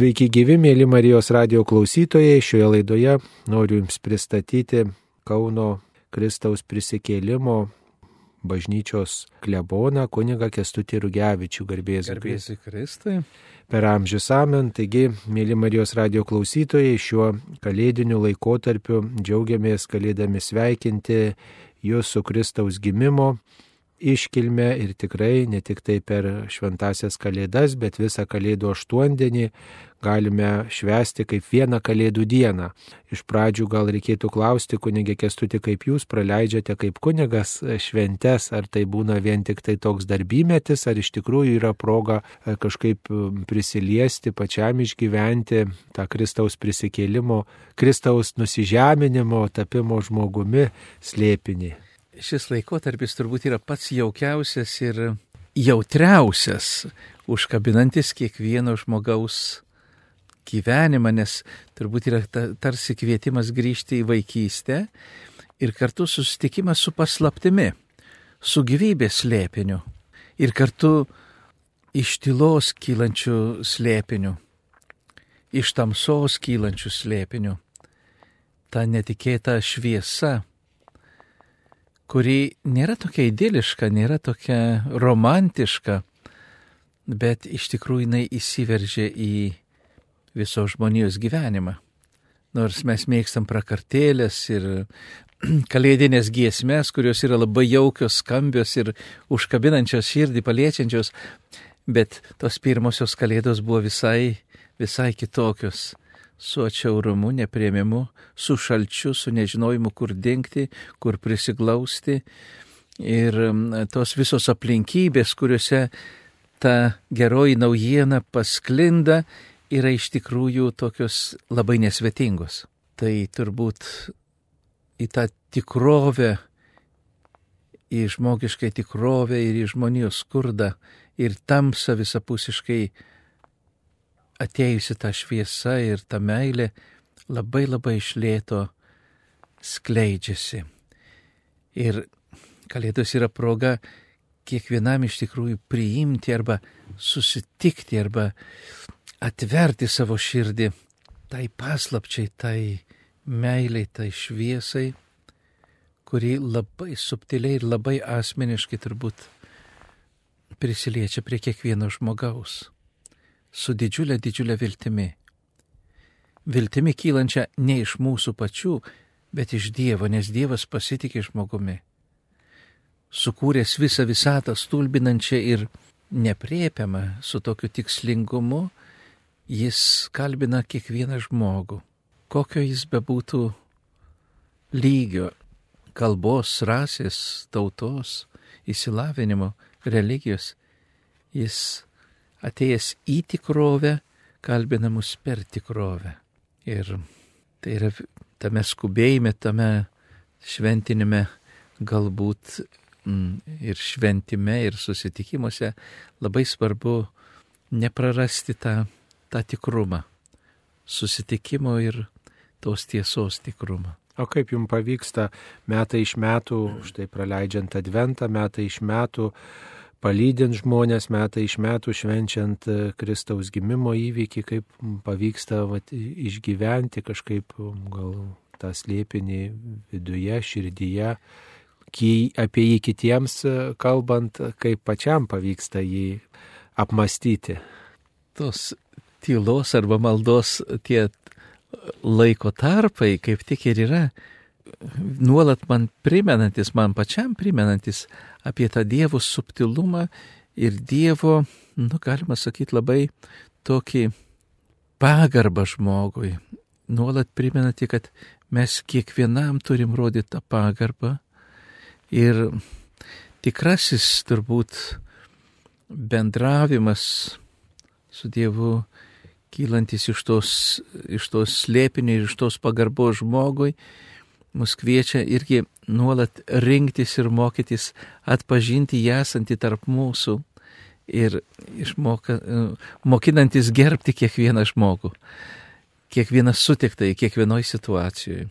Sveiki gyvi, mėly Marijos radio klausytojai. Šioje laidoje noriu Jums pristatyti Kauno Kristaus prisikėlimo bažnyčios kleboną kuniga Kestutį Rugevičių garbės. Garbėsi Kristui. Per amžius amen. Taigi, mėly Marijos radio klausytojai, šiuo kalėdiniu laikotarpiu džiaugiamės kalėdami sveikinti Jūs su Kristaus gimimo iškilmę ir tikrai ne tik tai per šventasias kalėdas, bet visą kalėdų aštuondienį galime švęsti kaip vieną kalėdų dieną. Iš pradžių gal reikėtų klausti kunigė Kestuti, kaip jūs praleidžiate kaip kunigas šventes, ar tai būna vien tik tai toks darbymetis, ar iš tikrųjų yra proga e, kažkaip prisiliesti, pačiam išgyventi tą Kristaus prisikėlimo, Kristaus nusižeminimo, tapimo žmogumi slėpinį šis laikotarpis turbūt yra pats jaukiausias ir jautriausias, užkabinantis kiekvieno žmogaus gyvenimą, nes turbūt yra ta, tarsi kvietimas grįžti į vaikystę ir kartu susitikimas su paslaptimi, su gyvybės slėpiniu ir kartu iš tylos kylančių slėpinių, iš tamsos kylančių slėpinių. Ta netikėta šviesa, kuri nėra tokia idiliška, nėra tokia romantiška, bet iš tikrųjų jinai įsiveržia į viso žmonijos gyvenimą. Nors mes mėgstam prakartėlės ir kalėdinės giesmės, kurios yra labai jaukios, skambios ir užkabinančios širdį, paliečiančios, bet tos pirmosios kalėdos buvo visai, visai kitokios su atšiaurumu, nepriemimu, su šalčiu, su nežinojimu, kur dingti, kur prisiglausti. Ir tos visos aplinkybės, kuriuose ta geroji naujiena pasklinda, yra iš tikrųjų tokios labai nesvetingos. Tai turbūt į tą tikrovę, į žmogiškai tikrovę ir į žmonijos skurdą ir tamsą visapusiškai atėjusi ta šviesa ir ta meilė labai labai išlėto skleidžiasi. Ir Kalėdos yra proga kiekvienam iš tikrųjų priimti arba susitikti arba atverti savo širdį tai paslapčiai, tai meiliai, tai šviesai, kuri labai subtiliai ir labai asmeniškai turbūt prisiliečia prie kiekvieno žmogaus su didžiulė, didžiulė viltimi. Viltimi kylančia ne iš mūsų pačių, bet iš Dievo, nes Dievas pasitikė žmogumi. Sukūręs visą visatą stulbinančią ir nepriepiamą su tokiu tikslingumu, jis kalbina kiekvieną žmogų, kokio jis bebūtų lygio, kalbos, rasės, tautos, įsilavinimo, religijos, jis atėjęs į tikrovę, kalbina mus per tikrovę. Ir tai yra tame skubėjime, tame šventinime galbūt mm, ir šventime, ir susitikimuose labai svarbu neprarasti tą, tą tikrumą, susitikimo ir tos tiesos tikrumą. O kaip jums pavyksta metai iš metų, štai praleidžiant adventą, metai iš metų, palydint žmonės metai iš metų švenčiant e, Kristaus gimimo įvykį, kaip pavyksta vat, išgyventi kažkaip gal tą slėpinį viduje, širdyje, apie jį kitiems e, kalbant, kaip pačiam pavyksta jį apmastyti. Tos tylos arba maldos tie laiko tarpai kaip tik ir yra nuolat man primenantis, man pačiam primenantis apie tą Dievo subtilumą ir Dievo, nu, galima sakyti, labai tokį pagarbą žmogui. Nuolat primenanti, kad mes kiekvienam turim rodyti tą pagarbą ir tikrasis turbūt bendravimas su Dievu kylantis iš tos, iš tos slėpinio ir iš tos pagarbos žmogui, mus kviečia irgi nuolat rinktis ir mokytis atpažinti jį esantį tarp mūsų ir išmoka, mokinantis gerbti kiekvieną žmogų, kiekvieną sutiktą į kiekvienoje situacijoje.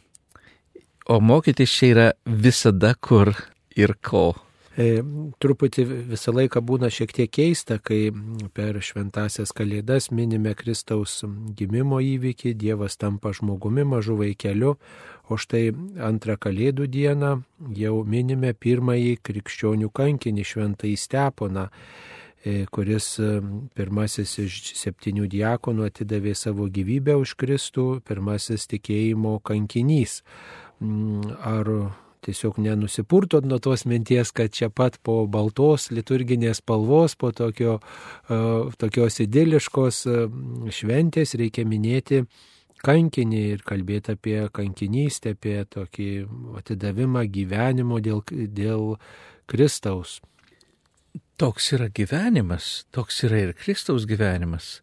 O mokytis čia yra visada kur ir ko. E, truputį visą laiką būna šiek tiek keista, kai per šventasias kalėdas minime Kristaus gimimo įvykį, Dievas tampa žmogumi mažu vaikeliu, o štai antrą kalėdų dieną jau minime pirmąjį krikščionių kankinį šventąjį Steponą e, kuris e, pirmasis iš septynių diakonų atidavė savo gyvybę už Kristų, pirmasis tikėjimo kankinys. Mm, ar tiesiog nenusipurtot nuo tos minties, kad čia pat po baltos liturginės spalvos, po tokio, uh, tokios idiliškos uh, šventės reikia minėti kankinį ir kalbėti apie kankinystę, apie tokį atidavimą gyvenimo dėl, dėl Kristaus. Toks yra gyvenimas, toks yra ir Kristaus gyvenimas.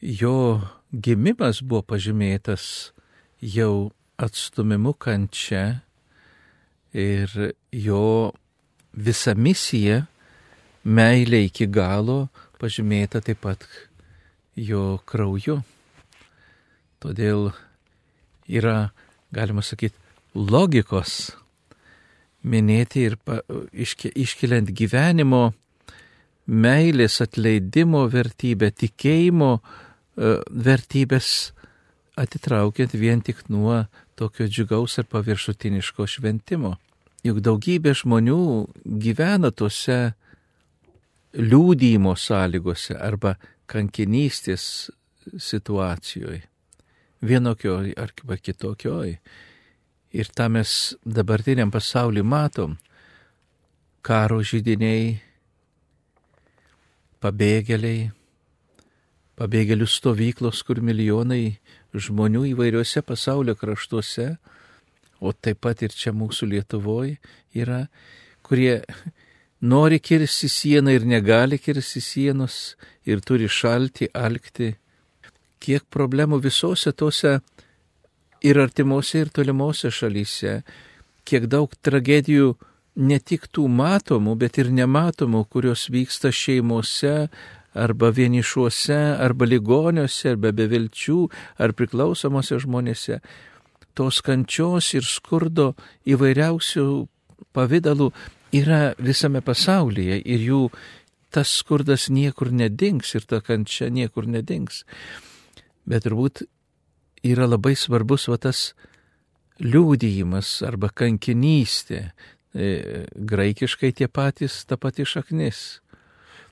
Jo gimimas buvo pažymėtas jau atstumimu kančia ir jo visa misija, meilė iki galo, pažymėta taip pat jo krauju. Todėl yra, galima sakyti, logikos minėti ir pa, iške, iškeliant gyvenimo, meilės atleidimo vertybę, tikėjimo uh, vertybės, atitraukiant vien tik nuo tokio džiugaus ir paviršutiniško šventimo. Juk daugybė žmonių gyvena tuose liūdėjimo sąlygose arba kankinystės situacijoje, vienokioj arba kitokioj. Ir tą mes dabartiniam pasauliu matom. Karo žydiniai, pabėgėliai, pabėgėlių stovyklos, kur milijonai žmonių įvairiuose pasaulio kraštuose, o taip pat ir čia mūsų Lietuvoje yra, kurie nori kirsti sieną ir negali kirsti sienos ir turi šalti, alkti. Kiek problemų visose tose ir artimuose, ir tolimuose šalyse, kiek daug tragedijų ne tik tų matomų, bet ir nematomų, kurios vyksta šeimose, arba vienišuose, arba ligoniuose, arba bevilčių, ar priklausomose žmonėse. Tos kančios ir skurdo įvairiausių pavydalų yra visame pasaulyje ir jų tas skurdas niekur nedings ir ta kančia niekur nedings. Bet turbūt yra labai svarbus va tas liūdėjimas arba kankinystė. E, graikiškai tie patys, ta pati šaknis.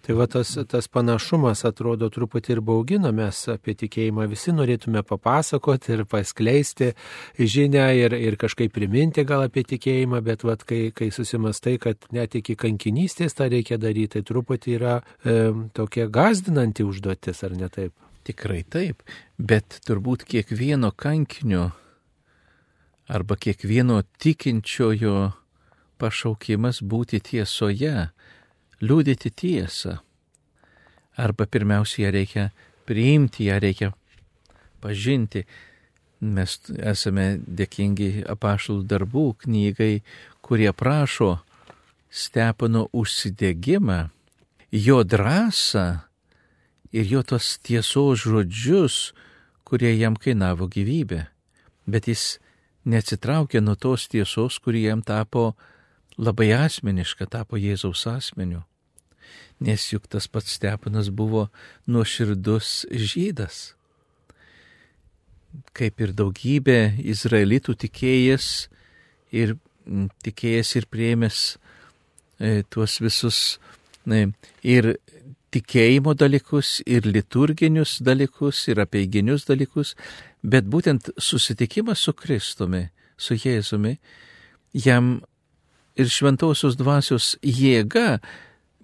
Tai va tas, tas panašumas atrodo truputį ir baugina, mes apie tikėjimą visi norėtume papasakoti ir paskleisti žinę ir, ir kažkaip priminti gal apie tikėjimą, bet va kai, kai susimastai, kad net iki kankinystės tą reikia daryti, tai truputį yra e, tokia gazdinanti užduotis, ar ne taip? Tikrai taip, bet turbūt kiekvieno kankinio arba kiekvieno tikinčiojo pašaukimas būti tiesoje liūdėti tiesą. Arba pirmiausia, ją reikia priimti, ją reikia pažinti. Mes esame dėkingi apašalų darbų knygai, kurie prašo Stepano užsidėgymą, jo drąsą ir jo tos tiesos žodžius, kurie jam kainavo gyvybę. Bet jis neatsitraukė nuo tos tiesos, kuri jam tapo labai asmeniška tapo Jėzaus asmeniu. Nes juk tas pats Stepanas buvo nuoširdus žydas. Kaip ir daugybė izraelitų tikėjęs ir tikėjęs ir prieimęs e, tuos visus e, ir tikėjimo dalykus, ir liturginius dalykus, ir apeiginius dalykus, bet būtent susitikimas su Kristumi, su Jėzumi, jam ir šventosios dvasios jėga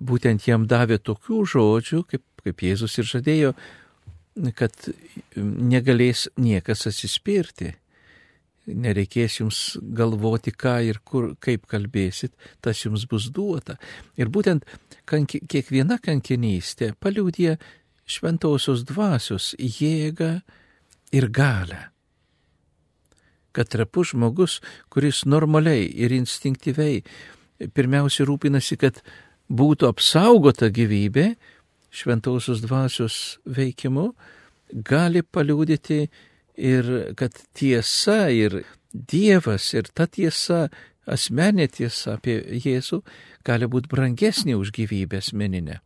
būtent jam davė tokių žodžių, kaip, kaip Jėzus ir žadėjo, kad negalės niekas atsispirti. Nereikės jums galvoti, ką ir kur, kaip kalbėsit, tas jums bus duota. Ir būtent kanki, kiekviena kankinystė paliūdė šventosios dvasios jėgą ir galę kad trapus žmogus, kuris normaliai ir instinktyviai pirmiausia rūpinasi, kad būtų apsaugota gyvybė šventausios dvasios veikimu, gali paliūdyti ir kad tiesa ir Dievas ir ta tiesa asmenė tiesa apie Jėzų gali būti brangesnė už gyvybę asmeninę.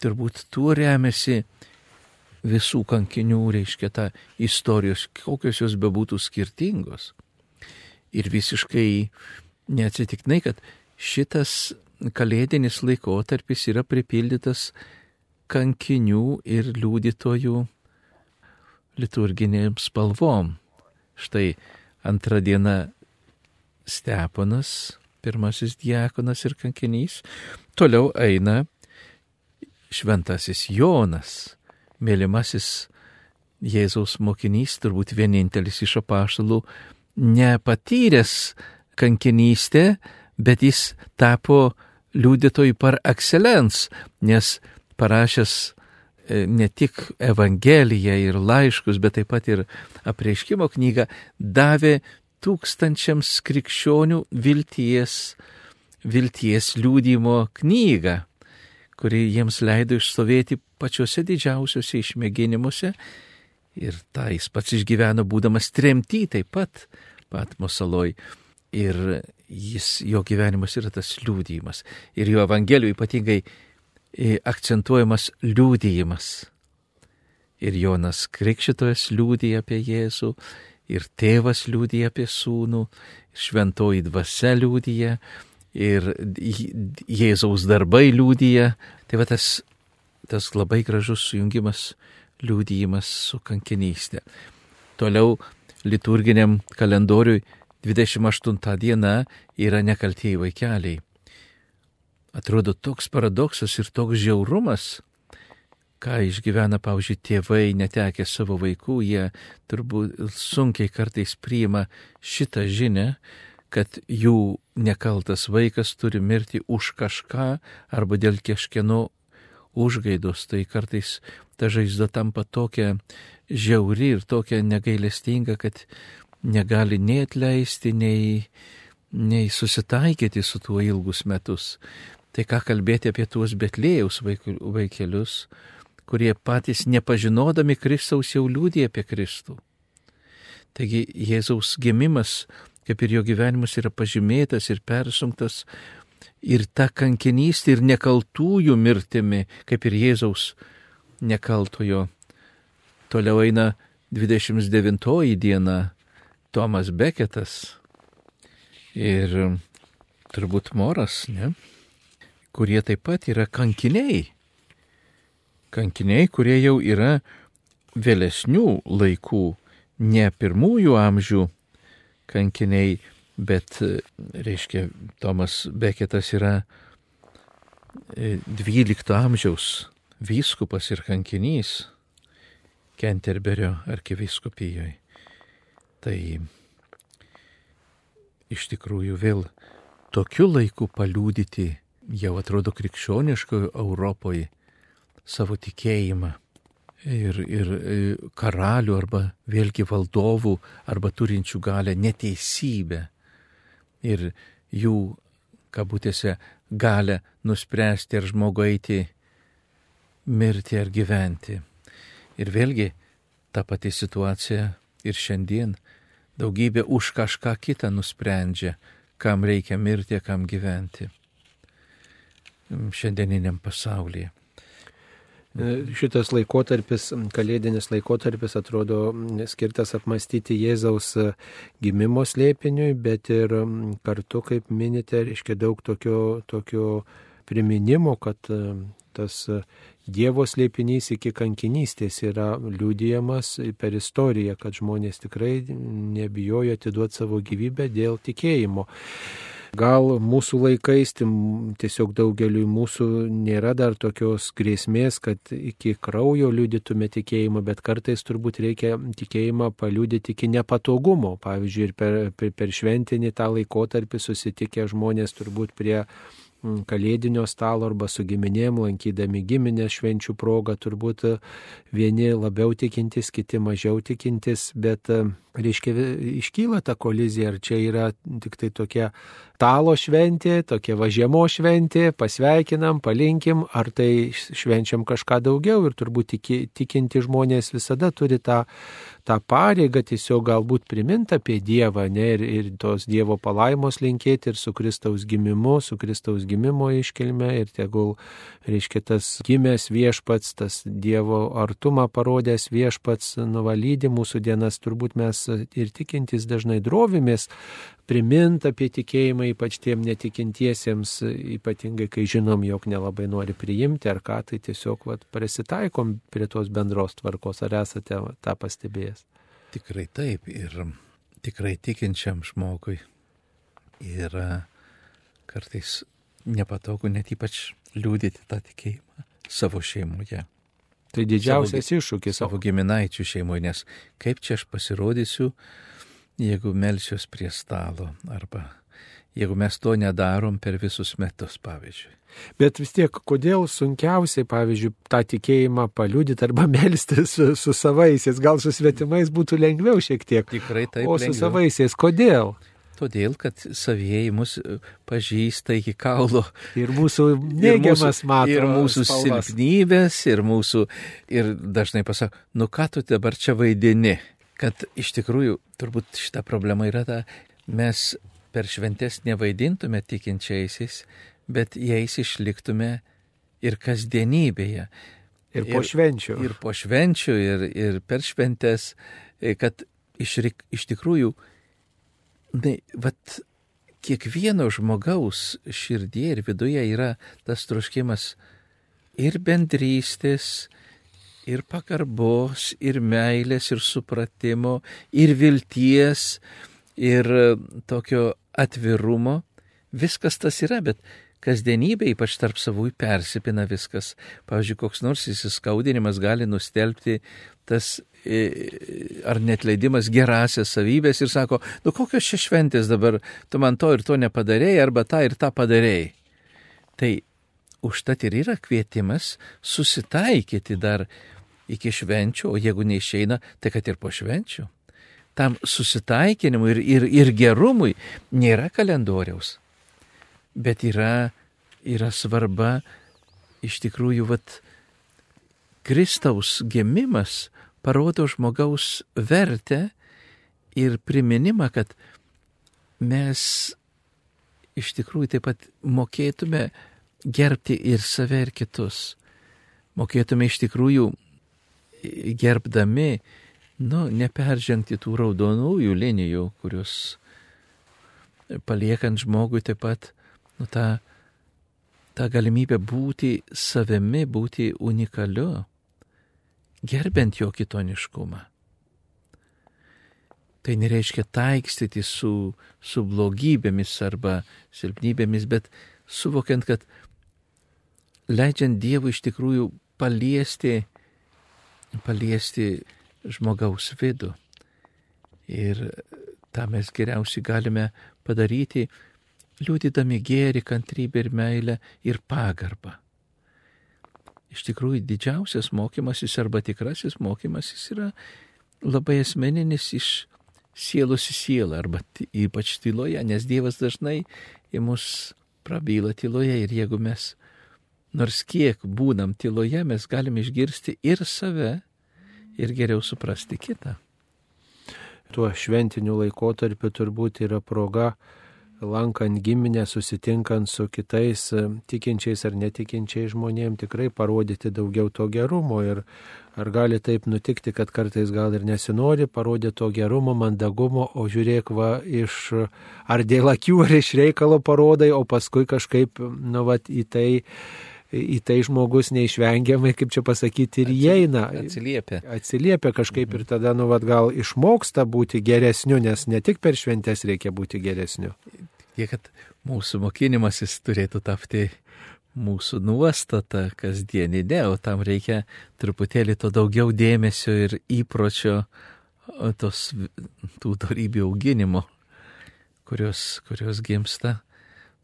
Turbūt tuo remiasi visų kankinių, reiškia, ta istorijos, kokios jos bebūtų skirtingos. Ir visiškai neatsitiknai, kad šitas kalėdinis laikotarpis yra pripildytas kankinių ir liūdytojų liturginėm spalvom. Štai antrą dieną Steponas, pirmasis diakonas ir kankinys, toliau eina šventasis Jonas, mylimasis Jėzaus mokinys, turbūt vienintelis iš apaštalų, nepatyręs kankinystę, bet jis tapo liudytojų par excellence, nes parašęs e, ne tik Evangeliją ir laiškus, bet taip pat ir apreiškimo knygą, davė tūkstančiams krikščionių vilties, vilties liūdimo knygą, kuri jiems leido išstovėti pačiuose didžiausiuose išmėginimuose. Ir tą jis pats išgyveno būdamas tremty taip pat Patmo saloj. Ir jis, jo gyvenimas yra tas liūdėjimas. Ir jo evangelijų ypatingai e, akcentuojamas liūdėjimas. Ir Jonas Krikščitojas liūdė apie Jėzų, ir tėvas liūdija apie sūnų, šventoji dvasia liūdija, ir Jėzaus darbai liūdija. Tai va tas, tas labai gražus sujungimas, liūdėjimas su kankinystė. Toliau liturginiam kalendoriui 28 diena yra nekaltieji vaikeliai. Atrodo toks paradoksas ir toks žiaurumas, ką išgyvena, pavyzdžiui, tėvai netekę savo vaikų, jie turbūt sunkiai kartais priima šitą žinę, kad jų nekaltas vaikas turi mirti už kažką arba dėl kažkieno užgaidos. Tai kartais ta žaizda tampa tokia žiauri ir tokia negailestinga, kad negali nei atleisti, nei, nei susitaikyti su tuo ilgus metus. Tai ką kalbėti apie tuos betlėjaus vaikelius, kurie patys nepažinodami Kristaus jau liūdė apie Kristų. Taigi Jėzaus gimimas, kaip ir jo gyvenimas, yra pažymėtas ir persunktas ir ta kankinystė ir nekaltųjų mirtimi, kaip ir Jėzaus nekaltojo. Toliau eina 29 diena Tomas Beketas ir turbūt Moras, ne? kurie taip pat yra kankiniai kankiniai, kurie jau yra vėlesnių laikų, ne pirmųjų amžių kankiniai, bet, reiškia, Tomas Beketas yra 12 e, amžiaus vyskupas ir kankinys Kenterberio arkiviskupijoje. Tai iš tikrųjų vėl tokiu laiku paliūdyti jau atrodo krikščioniškoje Europoje savo tikėjimą. Ir, ir e, karalių arba vėlgi valdovų arba turinčių galę neteisybę ir jų, kabutėse, galę nuspręsti ar žmogui eiti mirti ar gyventi. Ir vėlgi ta pati situacija ir šiandien daugybė už kažką kitą nusprendžia, kam reikia mirti, kam gyventi šiandieniniam pasaulyje. E, šitas laikotarpis, kalėdinis laikotarpis atrodo skirtas apmastyti Jėzaus e, gimimo slėpiniui, bet ir kartu, kaip minite, reiškia daug tokio, tokio priminimo, kad e, tas Dievo slėpinys iki kankinystės yra liūdėjamas per istoriją, kad žmonės tikrai nebijojo atiduoti savo gyvybę dėl tikėjimo. Gal mūsų laikais tiesiog daugeliui mūsų nėra dar tokios grėsmės, kad iki kraujo liudytume tikėjimą, bet kartais turbūt reikia tikėjimą paliudyti iki nepatogumo. Pavyzdžiui, ir per, per, per šventinį tą laikotarpį susitikę žmonės turbūt prie kalėdinio stalo arba su giminėm, lankydami giminę švenčių progą, turbūt vieni labiau tikintis, kiti mažiau tikintis, bet reiškia, iškyla ta kolizija, ar čia yra tik tai tokia stalo šventė, tokia važiamo šventė, pasveikinam, palinkim, ar tai švenčiam kažką daugiau ir turbūt tiki, tikinti žmonės visada turi tą, tą pareigą tiesiog galbūt priminti apie Dievą ne, ir, ir tos Dievo palaimos linkėti ir su Kristaus gimimu, su Kristaus gimimo iškilme ir tegul, reiškia, tas gimęs viešpats, tas Dievo artumą parodęs viešpats nuvalydė mūsų dienas, turbūt mes ir tikintys dažnai drovimės primint apie tikėjimą, ypač tiem netikintiesiems, ypatingai kai žinom, jog nelabai nori priimti ar ką, tai tiesiog vat, prisitaikom prie tos bendros tvarkos. Ar esate tą pastebėjęs? Tikrai taip ir tikrai tikinčiam žmogui yra kartais nepatogu net ypač liūdėti tą tikėjimą savo šeimoje. Tai didžiausias savo, iššūkis. Savo giminaičių šeimoje, nes kaip čia aš pasirodysiu, jeigu melsiuos prie stalo arba jeigu mes to nedarom per visus metus, pavyzdžiui. Bet vis tiek, kodėl sunkiausiai, pavyzdžiui, tą tikėjimą paliudyti arba melstis su, su savaisiais, gal su svetimais būtų lengviau šiek tiek. Tikrai taip. O su lengviau. savaisiais, kodėl? Todėl, kad savieji mus pažįsta iki kaulo. Ir mūsų neigiamas mato. Ir mūsų spalvas. silpnybės, ir mūsų, ir dažnai pasako, nu ką tu dabar čia vaidini kad iš tikrųjų turbūt šita problema yra ta, mes per šventes nevaidintume tikinčiaisiais, bet jais išliktume ir kasdienybėje. Ir po švenčių. Ir, ir po švenčių, ir, ir per šventes, e, kad iš, iš tikrųjų, ne, vat, kiekvieno žmogaus širdie ir viduje yra tas troškimas ir bendrystės, ir pagarbos, ir meilės, ir supratimo, ir vilties, ir e, tokio atvirumo. Viskas tas yra, bet kasdienybė, ypač tarp savųjų, persipina viskas. Pavyzdžiui, koks nors įsiskaudinimas gali nustelbti tas e, ar net leidimas gerasias savybės ir sako, nu kokios čia šventės dabar, tu man to ir to nepadarėjai, arba tą ir tą padarėjai. Tai užtat ir yra kvietimas susitaikyti dar iki švenčių, o jeigu neišeina, tai kad ir po švenčių. Tam susitaikinimui ir, ir, ir gerumui nėra kalendoriaus, bet yra, yra svarba iš tikrųjų, vat, Kristaus gimimas parodo žmogaus vertę ir priminimą, kad mes iš tikrųjų taip pat mokėtume gerbti ir save, ir kitus. Mokėtume iš tikrųjų gerbdami, nu, neperžengti tų raudonųjų linijų, kurios paliekant žmogui taip pat, nu, tą, tą galimybę būti savimi, būti unikaliu, gerbent jo kitoniškumą. Tai nereiškia taikstyti su, su blogybėmis arba silpnybėmis, bet suvokiant, kad leidžiant Dievui iš tikrųjų paliesti paliesti žmogaus vidų. Ir tą mes geriausiai galime padaryti, liūdydami gėri, kantrybę ir meilę ir pagarbą. Iš tikrųjų, didžiausias mokymasis arba tikrasis mokymasis yra labai asmeninis iš sielos į sielą, arba ypač tyloje, nes Dievas dažnai į mus prabyla tyloje ir jeigu mes nors kiek būnam tyloje, mes galime išgirsti ir save, ir geriau suprasti kitą. Tuo šventiniu laikotarpiu turbūt yra proga, lankant giminę, susitinkant su kitais e, tikinčiais ar netikinčiais žmonėms, tikrai parodyti daugiau to gerumo. Ir ar gali taip nutikti, kad kartais gal ir nesinori parodyti to gerumo, mandagumo, o žiūrėk va iš ar dėl akių, ar iš reikalo parodai, o paskui kažkaip, nu, va, į tai į tai žmogus neišvengiamai, kaip čia pasakyti, ir įeina. Atsiliepia. Atsiliepia kažkaip ir tada, nu, vad, gal išmoksta būti geresniu, nes ne tik per šventės reikia būti geresniu. Tiek, kad mūsų mokinimasis turėtų tapti mūsų nuostata kasdieninė, o tam reikia truputėlį to daugiau dėmesio ir įpročio tos tų darybių auginimo, kurios, kurios gimsta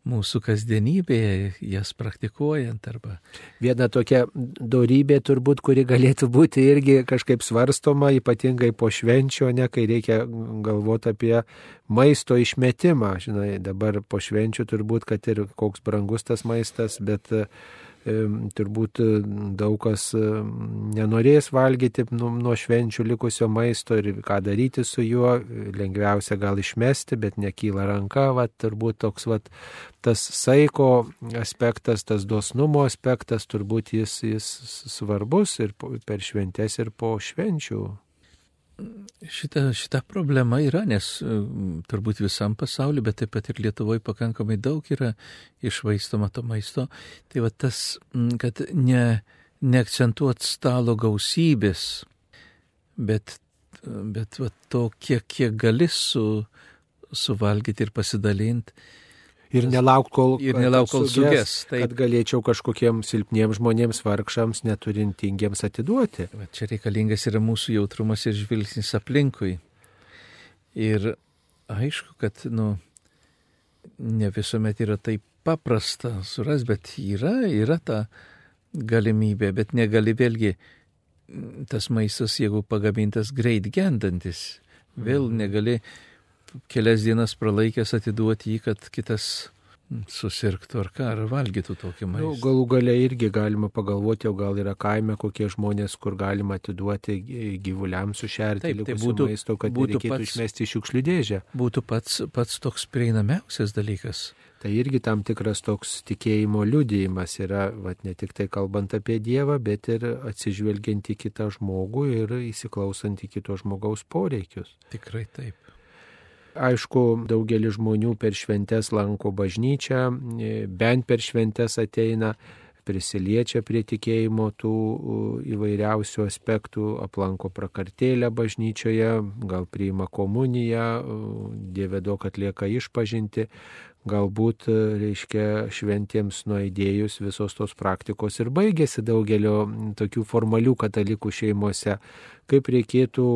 mūsų kasdienybėje, jas praktikuojant arba. Viena tokia darybė turbūt, kuri galėtų būti irgi kažkaip svarstoma, ypatingai po švenčio, ne kai reikia galvoti apie maisto išmetimą. Žinai, dabar po švenčių turbūt, kad ir koks brangus tas maistas, bet turbūt e, daug kas e, nenorės valgyti nu, nuo švenčių likusio maisto ir ką daryti su juo, lengviausia gal išmesti, bet nekyla ranka, va, turbūt toks va, tas saiko aspektas, tas dosnumo aspektas, turbūt jis, jis svarbus ir per šventes ir po švenčių. Šita, šita problema yra, nes e, turbūt visam pasauliu, bet taip pat ir Lietuvoje pakankamai daug yra išvaistoma to maisto. Tai va tas, kad ne, neakcentuot stalo gausybės, bet, bet va to, kiek, kiek gali su, suvalgyti ir pasidalinti, Ir nelauk, kol, ir nelauk, kol suges. Taip. Kad galėčiau kažkokiems silpniems žmonėms, vargšams, neturintingiems atiduoti. Va, čia reikalingas yra mūsų jautrumas ir žvilgsnis aplinkui. Ir aišku, kad, nu, ne visuomet yra taip paprasta suras, bet yra, yra ta galimybė, bet negali vėlgi tas maistas, jeigu pagamintas greit gendantis, vėl mhm. negali kelias dienas pralaikęs atiduoti jį, kad kitas susirgtų ar ką, ar valgytų tokį maistą. Nu, galų gale irgi galima pagalvoti, o gal yra kaime kokie žmonės, kur galima atiduoti gyvuliams sušerti Taip, tai būtų, maisto, kad būtų reikėtų pats, išmesti šiukšlių dėžę. Būtų pats, pats toks prieinamiausias dalykas. Tai irgi tam tikras toks tikėjimo liudijimas yra, vat, ne tik tai kalbant apie Dievą, bet ir atsižvelgiant į kitą žmogų ir įsiklausant į kito žmogaus poreikius. Tikrai taip. Aišku, daugelis žmonių per šventes lanko bažnyčią, bent per šventes ateina, prisiliečia prie tikėjimo tų įvairiausių aspektų, aplanko prakartėlę bažnyčioje, gal priima komuniją, Dieve daug atlieka išpažinti, galbūt, reiškia, šventiems nuėdėjus visos tos praktikos ir baigėsi daugelio tokių formalių katalikų šeimose. Kaip reikėtų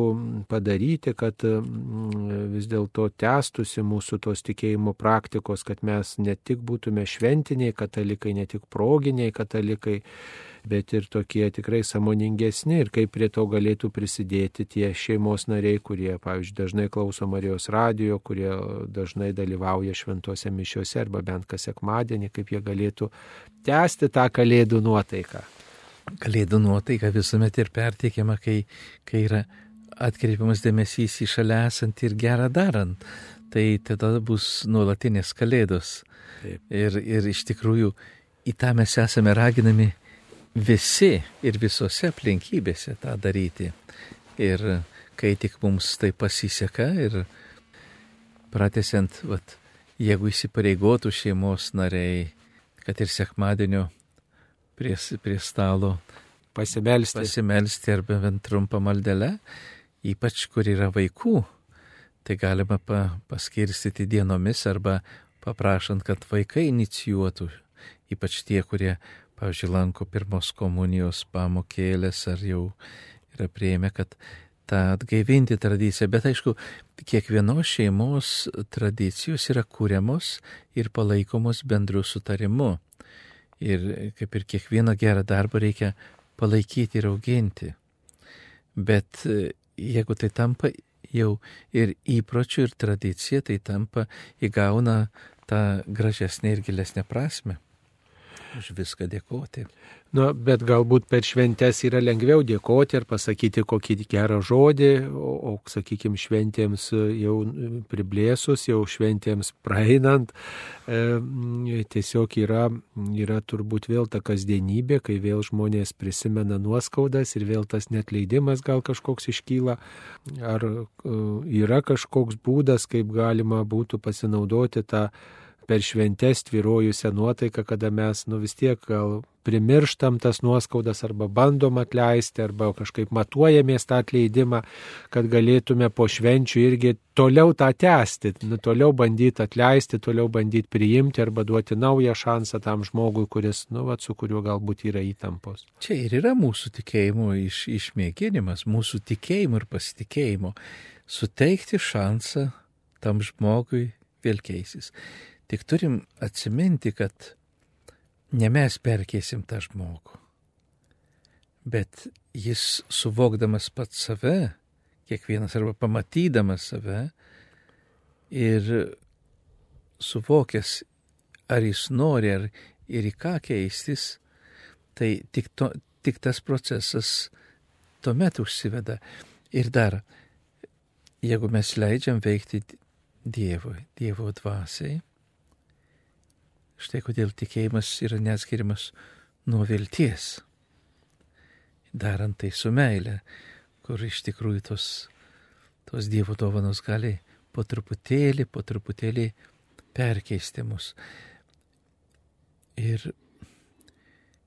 padaryti, kad vis dėlto tęstusi mūsų tos tikėjimo praktikos, kad mes ne tik būtume šventiniai katalikai, ne tik proginiai katalikai, bet ir tokie tikrai samoningesni ir kaip prie to galėtų prisidėti tie šeimos nariai, kurie, pavyzdžiui, dažnai klauso Marijos radijo, kurie dažnai dalyvauja šventose mišiuose arba bent kas sekmadienį, kaip jie galėtų tęsti tą kalėdų nuotaiką. Kalėdų nuotaika visuomet ir perteikiama, kai, kai yra atkreipiamas dėmesys į šalia esantį ir gerą darant. Tai tada bus nuolatinės kalėdos. Taip. Ir, ir iš tikrųjų į tą mes esame raginami visi ir visose aplinkybėse tą daryti. Ir kai tik mums tai pasiseka ir pratesiant, vat, jeigu įsipareigotų šeimos nariai, kad ir sekmadienio prie, prie stalo pasimelsti. Pasimelsti arba bent trumpą maldelę, ypač kur yra vaikų, tai galima pa, paskirstyti dienomis arba paprašant, kad vaikai inicijuotų, ypač tie, kurie, pavyzdžiui, lanko pirmos komunijos pamokėlės ar jau yra prieėmę, kad tą atgaivinti tradiciją. Bet aišku, kiekvienos šeimos tradicijos yra kūriamos ir palaikomos bendru sutarimu. Ir kaip ir kiekvieną gerą darbą reikia palaikyti ir auginti. Bet e, jeigu tai tampa jau ir įpročių, ir tradicija, tai tampa įgauna tą gražesnę ir gilesnę prasme. Už viską dėkoti. Nu, bet galbūt per šventes yra lengviau dėkoti ir pasakyti kokį gerą žodį, o, o sakykime, šventėms jau priblėsus, jau šventėms praeinant, e, tiesiog yra, yra turbūt vėl ta kasdienybė, kai vėl žmonės prisimena nuoskaudas ir vėl tas netleidimas gal kažkoks iškyla, ar e, yra kažkoks būdas, kaip galima būtų pasinaudoti tą per šventes tvirojusią nuotaiką, kada mes nu vis tiek gal primirštam tas nuoskaudas arba bandom atleisti, arba kažkaip matuojamės tą atleidimą, kad galėtume po švenčių irgi toliau tą tęsti, nu, toliau bandyti atleisti, toliau bandyti priimti arba duoti naują šansą tam žmogui, kuris, nu, va, su kuriuo galbūt yra įtampos. Čia ir yra mūsų tikėjimo iš, išmėginimas, mūsų tikėjimo ir pasitikėjimo. Suteikti šansą tam žmogui vėl keisis. Tik turim atsiminti, kad ne mes perkeisim tą žmogų, bet jis suvokdamas pats save, kiekvienas arba pamatydamas save ir suvokęs, ar jis nori, ar ir į ką keistis, tai tik, to, tik tas procesas tuomet užsiveda. Ir dar, jeigu mes leidžiam veikti Dievui, Dievo dvasiai, štai kodėl tikėjimas yra neatskiriamas nuo vilties darant tai su meile, kur iš tikrųjų tos, tos Dievo dovanos gali po truputėlį, po truputėlį perkeisti mus. Ir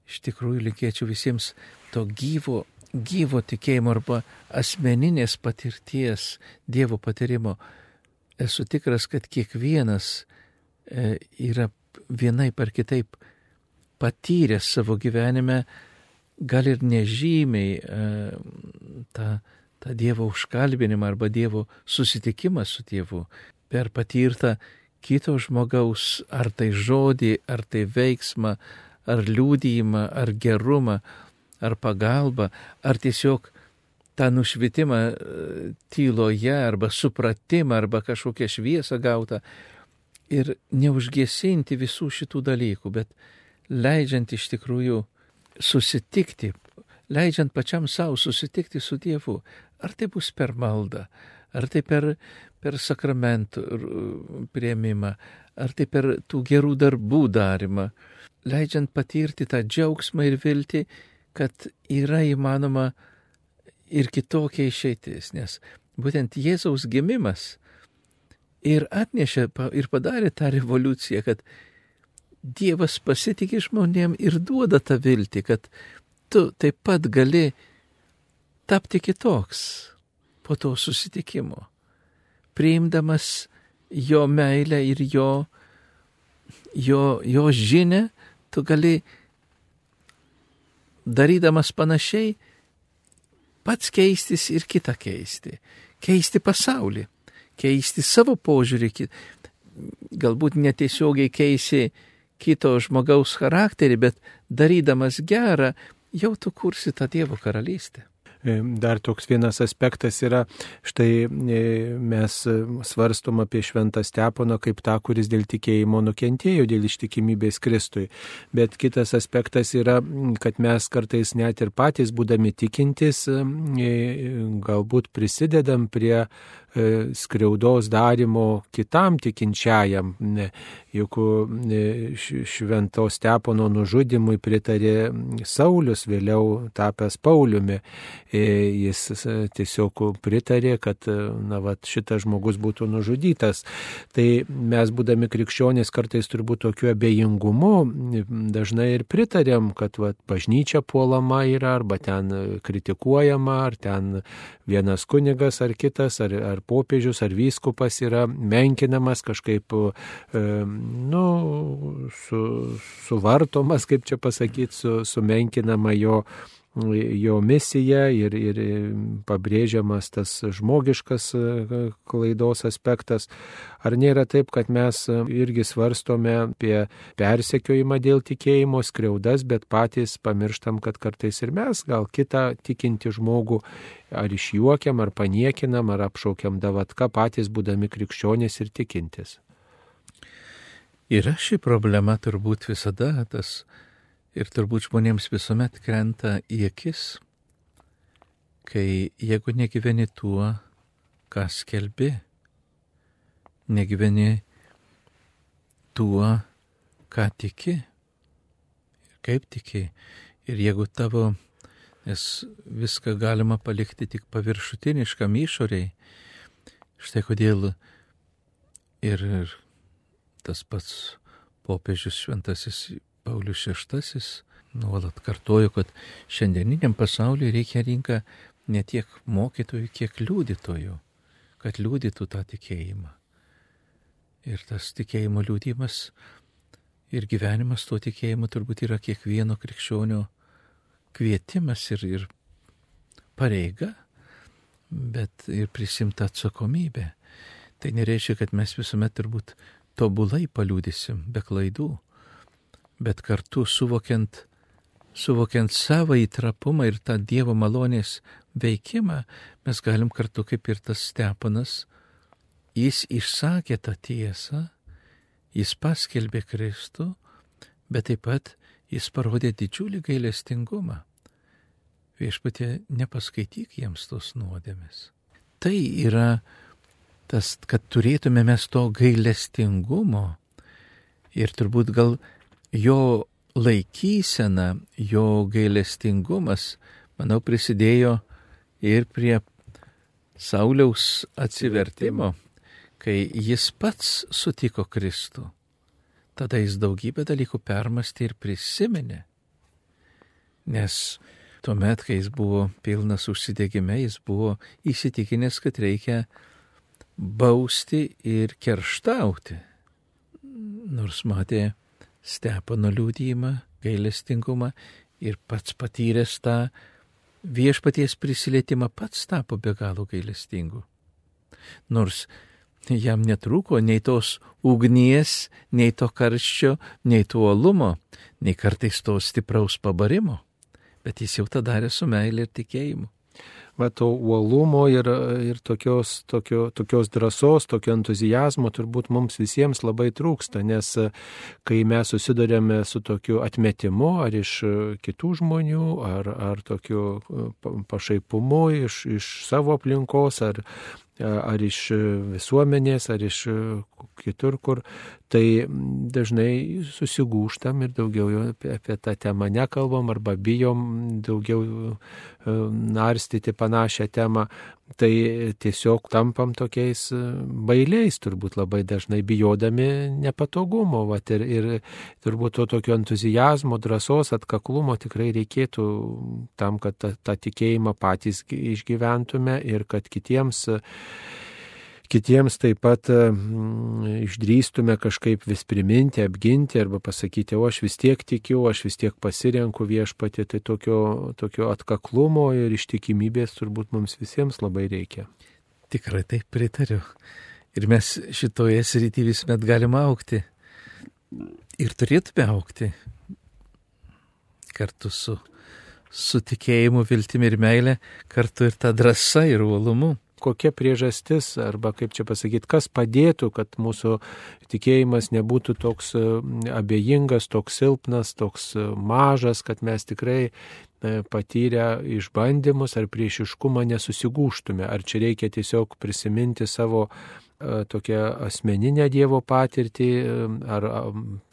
iš tikrųjų linkėčiau visiems to gyvo, gyvo tikėjimo arba asmeninės patirties, Dievo patyrimo. Esu tikras, kad kiekvienas e, yra vienai par kitaip patyręs savo gyvenime gal ir nežymiai e, tą, tą Dievo užkalbinimą arba Dievo susitikimą su Dievu per patirtą kito žmogaus, ar tai žodį, ar tai veiksmą, ar liūdėjimą, ar gerumą, ar pagalbą, ar tiesiog tą nušvitimą e, tyloje, arba supratimą, arba kažkokią šviesą gautą. Ir neužgesinti visų šitų dalykų, bet leidžiant iš tikrųjų susitikti, leidžiant pačiam savo susitikti su Dievu. Ar tai bus per maldą, ar tai per, per sakramentų prieimimą, ar tai per tų gerų darbų darimą, leidžiant patirti tą džiaugsmą ir viltį, kad yra įmanoma ir kitokia išeitis, nes būtent Jėzaus gimimas ir atnešė ir padarė tą revoliuciją, kad Dievas pasitikė žmonėm ir duoda tą viltį, kad tu taip pat gali tapti kitoks po to susitikimo, priimdamas jo meilę ir jo, jo, jo žinę, tu gali, darydamas panašiai, pats keistis ir kitą keisti, keisti pasaulį, keisti savo požiūrį, galbūt netiesiogiai keisi kito žmogaus charakterį, bet darydamas gerą, jau tu kursi tą Dievo karalystę. E, dar toks vienas aspektas yra, štai e, mes svarstom apie šventą Steponą kaip tą, kuris dėl tikėjimo nukentėjo, dėl ištikimybės Kristui. Bet kitas aspektas yra, kad mes kartais net ir patys būdami tikintis, e, galbūt prisidedam prie skriaudos darimo kitam tikinčiajam. Juk šventos Stepono nužudimui pritarė Saulis, vėliau tapęs Pauliumi. E, jis e, tiesiog pritarė, kad e, na, va, šitas žmogus būtų nužudytas. Tai mes, būdami krikščionys, kartais turbūt tokiu abejingumu dažnai ir pritarėm, kad va, bažnyčia puolama yra, arba ten kritikuojama, ar ten vienas kunigas, ar kitas, ar, ar popiežius, ar vyskupas yra menkinamas kažkaip, nu, su, suvartomas, kaip čia pasakyti, su, sumenkinama jo jo misija ir, ir pabrėžiamas tas žmogiškas e, klaidos aspektas. Ar nėra taip, kad mes irgi svarstome apie persekiojimą dėl tikėjimo, skriaudas, bet patys pamirštam, kad kartais ir mes gal kitą tikinti žmogų ar išjuokiam, ar paniekinam, ar apšaukiam davatka, patys būdami krikščionys ir tikintis. Yra ši problema turbūt visada tas Ir turbūt žmonėms visuomet krenta į akis, kai jeigu negyveni tuo, ką skelbi, negyveni tuo, ką tiki ir kaip tiki. Ir jeigu tavo, nes viską galima palikti tik paviršutiniškam išoriai, štai kodėl ir, ir tas pats popiežius šventasis Paulius VI nuolat kartoju, kad šiandieniniam pasauliu reikia rinka ne tiek mokytojų, kiek liudytojų, kad liudytų tą tikėjimą. Ir tas tikėjimo liūdimas ir gyvenimas tuo tikėjimu turbūt yra kiekvieno krikščionio kvietimas ir, ir pareiga, bet ir prisimta atsakomybė. Tai nereiškia, kad mes visuomet turbūt tobulai paliūdysim, be klaidų, bet kartu suvokiant, suvokiant savo įtrapumą ir tą Dievo malonės veikimą, mes galim kartu kaip ir tas Stepanas, jis išsakė tą tiesą, jis paskelbė Kristų, bet taip pat jis parodė didžiulį gailestingumą. Viešpatie, nepaskaityk jiems tos nuodėmės. Tai yra tas, kad turėtume mes to gailestingumo ir turbūt gal jo laikysena, jo gailestingumas, manau, prisidėjo ir prie Sauliaus atsivertimo, kai jis pats sutiko Kristų. Tada jis daugybę dalykų permastė ir prisiminė. Nes tuomet, kai jis buvo pilnas užsidėgyme, jis buvo įsitikinęs, kad reikia bausti ir kerštauti. Nors matė Stepano liūdėjimą, gailestingumą ir pats patyręs tą viešpaties prisilietimą, pats tapo be galo gailestingu. Nors jam netruko nei tos ugnies, nei to karščio, nei to uolumo, nei kartais to stipraus pabarimo, bet jis jau tą darė su meilė ir tikėjimu va, to uolumo ir, ir tokios, tokio, tokios drąsos, tokio entuzijazmo turbūt mums visiems labai trūksta, nes kai mes susidurėme su tokiu atmetimu ar iš kitų žmonių, ar, ar tokiu pašaipumu iš, iš savo aplinkos, ar, ar iš visuomenės, ar iš kitur, kur, tai dažnai susigūštam ir daugiau apie, apie tą temą nekalbam arba bijom daugiau narstyti panašią temą, tai tiesiog tampam tokiais bailiais, turbūt labai dažnai bijodami nepatogumo. Vat, ir, ir turbūt to tokio entuzijazmo, drąsos, atkaklumo tikrai reikėtų tam, kad tą tikėjimą patys išgyventume ir kad kitiems kitiems taip pat mm, išdrįstume kažkaip vis priminti, apginti arba pasakyti, o aš vis tiek tikiu, aš vis tiek pasirenku viešpatį, tai tokio, tokio atkaklumo ir ištikimybės turbūt mums visiems labai reikia. Tikrai taip pritariu. Ir mes šitoje srityje visuomet galime aukti. Ir turėtume aukti kartu su, su tikėjimu, viltimi ir meilė, kartu ir ta drąsa ir uolumu kokia priežastis, arba kaip čia pasakyti, kas padėtų, kad mūsų tikėjimas nebūtų toks e, abejingas, toks silpnas, toks e, mažas, kad mes tikrai e, patyrę išbandymus ar priešiškumą nesusigūštume. Ar čia reikia tiesiog prisiminti savo tokią asmeninę Dievo patirtį, ar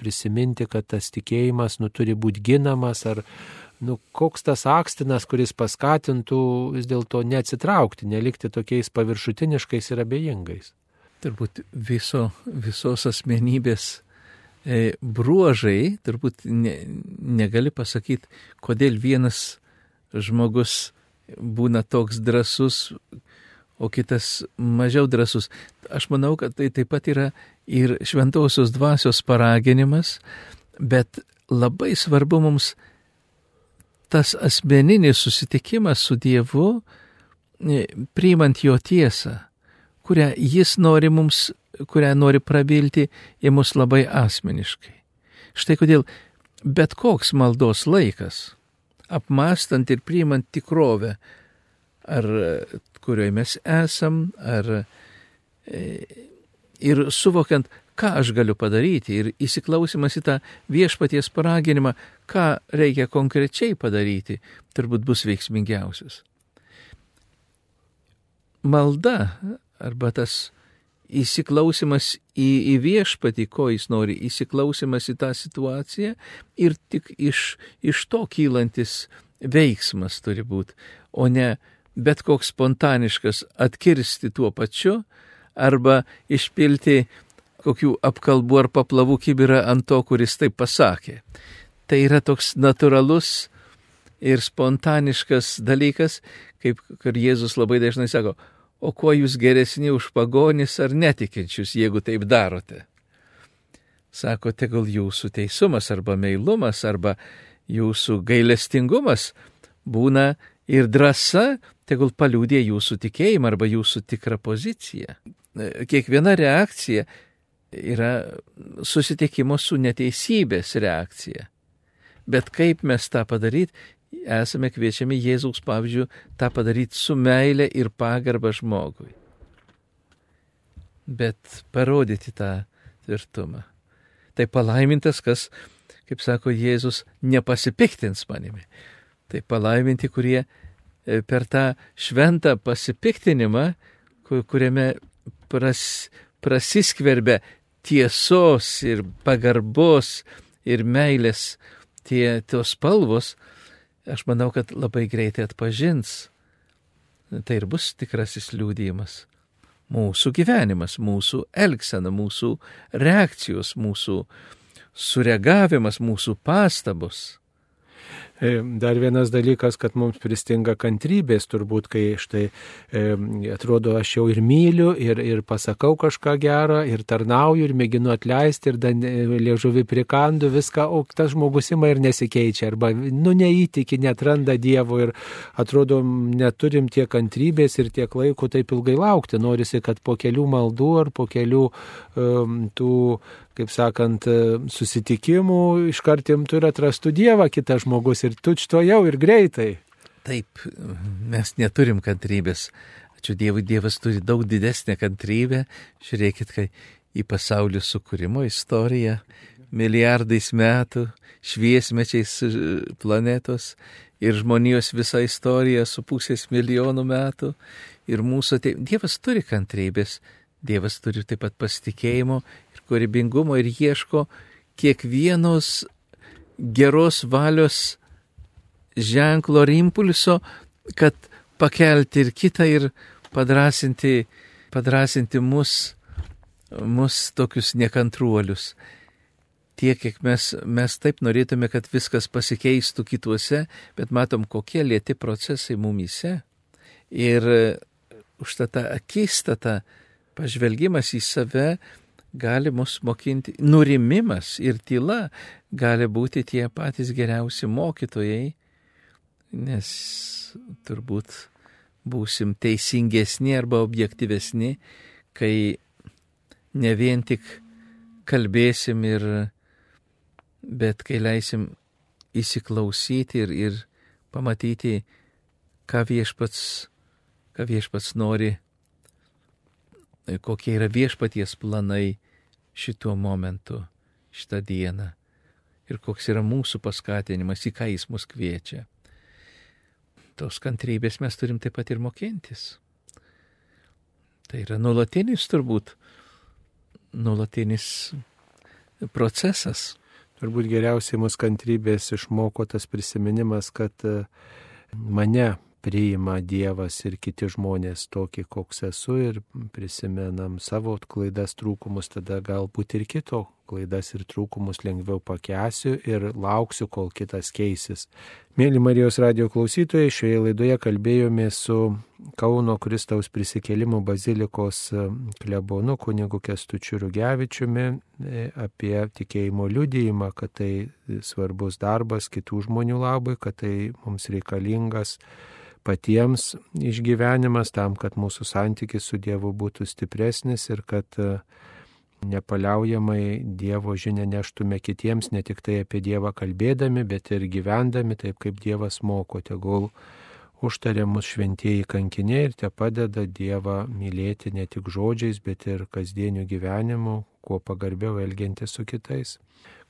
prisiminti, kad tas tikėjimas nu, turi būti ginamas, ar, nu, koks tas akstinas, kuris paskatintų vis dėlto neatsitraukti, nelikti tokiais paviršutiniškais ir abejingais. Turbūt viso, visos asmenybės e, bruožai, turbūt ne, negali pasakyti, kodėl vienas žmogus būna toks drasus, o kitas mažiau drasus. Aš manau, kad tai taip pat yra ir šventosios dvasios paraginimas, bet labai svarbu mums tas asmeninis susitikimas su Dievu, e, priimant jo tiesą, kurią jis nori mums, kurią nori prabilti į mus labai asmeniškai. Štai kodėl bet koks maldos laikas, apmastant ir priimant tikrovę, ar kurioje mes esam, ar e, ir suvokiant, ką aš galiu padaryti ir įsiklausimas į tą viešpaties paraginimą, ką reikia konkrečiai padaryti, turbūt bus veiksmingiausias. Malda arba tas įsiklausimas į, į viešpatį, ko jis nori, įsiklausimas į tą situaciją ir tik iš, iš to kylantis veiksmas turi būti, o ne bet koks spontaniškas atkirsti tuo pačiu arba išpilti kokių apkalbų ar paplavų kibirą ant to, kuris taip pasakė. Tai yra toks natūralus ir spontaniškas dalykas, kaip ir Jėzus labai dažnai sako, o kuo jūs geresni už pagonis ar netikinčius, jeigu taip darote. Sako, tegul jūsų teisumas arba meilumas arba jūsų gailestingumas būna ir drąsa, tegul paliūdė jūsų tikėjimą arba jūsų tikrą poziciją. Kiekviena reakcija yra susitikimo su neteisybės reakcija. Bet kaip mes tą padaryti, esame kviečiami Jėzaus pavyzdžių tą padaryti su meile ir pagarba žmogui. Bet parodyti tą tvirtumą. Tai palaimintas, kas, kaip sako Jėzus, nepasipiktins manimi. Tai palaiminti, kurie e, per tą šventą pasipiktinimą, kuriame pras, prasiskverbia tiesos ir pagarbos ir meilės tie tos spalvos, aš manau, kad labai greitai atpažins. Tai ir bus tikrasis liūdėjimas. Mūsų gyvenimas, mūsų elgsena, mūsų reakcijos, mūsų sureagavimas, mūsų pastabos. E, dar vienas dalykas, kad mums pristinga kantrybės, turbūt, kai štai e, atrodo, aš jau ir myliu, ir, ir pasakau kažką gerą, ir tarnauju, ir mėginu atleisti, ir e, liežuvi prikandu viską, o tas žmogus ima ir nesikeičia, arba, nu, neįtiki, netranda Dievo ir atrodo, neturim tiek kantrybės ir tiek laiko taip ilgai laukti. Norisi, kad po kelių maldų ar po kelių um, tų kaip sakant, susitikimų, iškartimtų ir atrastų Dievą kitas žmogus ir tučto jau ir greitai. Taip, mes neturim kantrybės. Ačiū Dievui, Dievas turi daug didesnę kantrybę. Žiūrėkit, kai į pasaulio sukūrimo istoriją milijardais metų, šviesmečiais planetos ir žmonijos visa istorija su pusės milijonų metų. Ir mūsų, tai, Dievas turi kantrybės, Dievas turi taip pat pasitikėjimo kūrybingumo ir ieško kiekvienos geros valios ženklo ar impulso, kad pakelti ir kitą ir padrasinti, padrasinti mus, mus tokius nekantruolius. Tiek, kiek mes, mes taip norėtume, kad viskas pasikeistų kituose, bet matom, kokie lėti procesai mumyse. Ir užtat tą akistatą, pažvelgimas į save gali mus mokinti, nurimimas ir tyla gali būti tie patys geriausi mokytojai, nes turbūt būsim teisingesni arba objektyvesni, kai ne vien tik kalbėsim ir, bet kai leisim įsiklausyti ir, ir pamatyti, ką viešpats, ką viešpats nori kokie yra viešpaties planai šituo momentu, šitą dieną ir koks yra mūsų paskatinimas, į ką jis mus kviečia. Tos kantrybės mes turim taip pat ir mokintis. Tai yra nulatinis turbūt, nulatinis procesas. Turbūt geriausiai mūsų kantrybės išmoko tas prisiminimas, kad e, mane priima Dievas ir kiti žmonės tokį, koks esu ir prisimenam savo klaidas, trūkumus, tada galbūt ir kito klaidas ir trūkumus lengviau pakesiu ir lauksiu, kol kitas keisis. Mėly Marijos radio klausytojai, šioje laidoje kalbėjome su Kauno Kristaus prisikėlimų bazilikos klebonu kunigu Kestučiu Rugevičiumi e, apie tikėjimo liudijimą, kad tai svarbus darbas kitų žmonių labai, kad tai mums reikalingas patiems išgyvenimas tam, kad mūsų santykis su Dievu būtų stipresnis ir kad e, nepaliaujamai Dievo žinę neštume kitiems, ne tik tai apie Dievą kalbėdami, bet ir gyvendami taip, kaip Dievas moko. Tegul užtarė mus šventieji kankiniai ir te padeda Dievą mylėti ne tik žodžiais, bet ir kasdieniu gyvenimu, kuo pagarbiau elgiantis su kitais.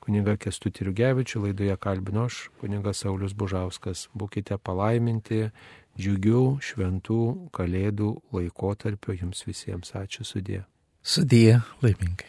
Kuniga Kestutį Rugevičių laidoje kalbino aš, kunigas Saulis Bužauskas. Būkite palaiminti, džiugių, šventų kalėdų laikotarpio jums visiems. Ačiū sudė. Sudė laimingai.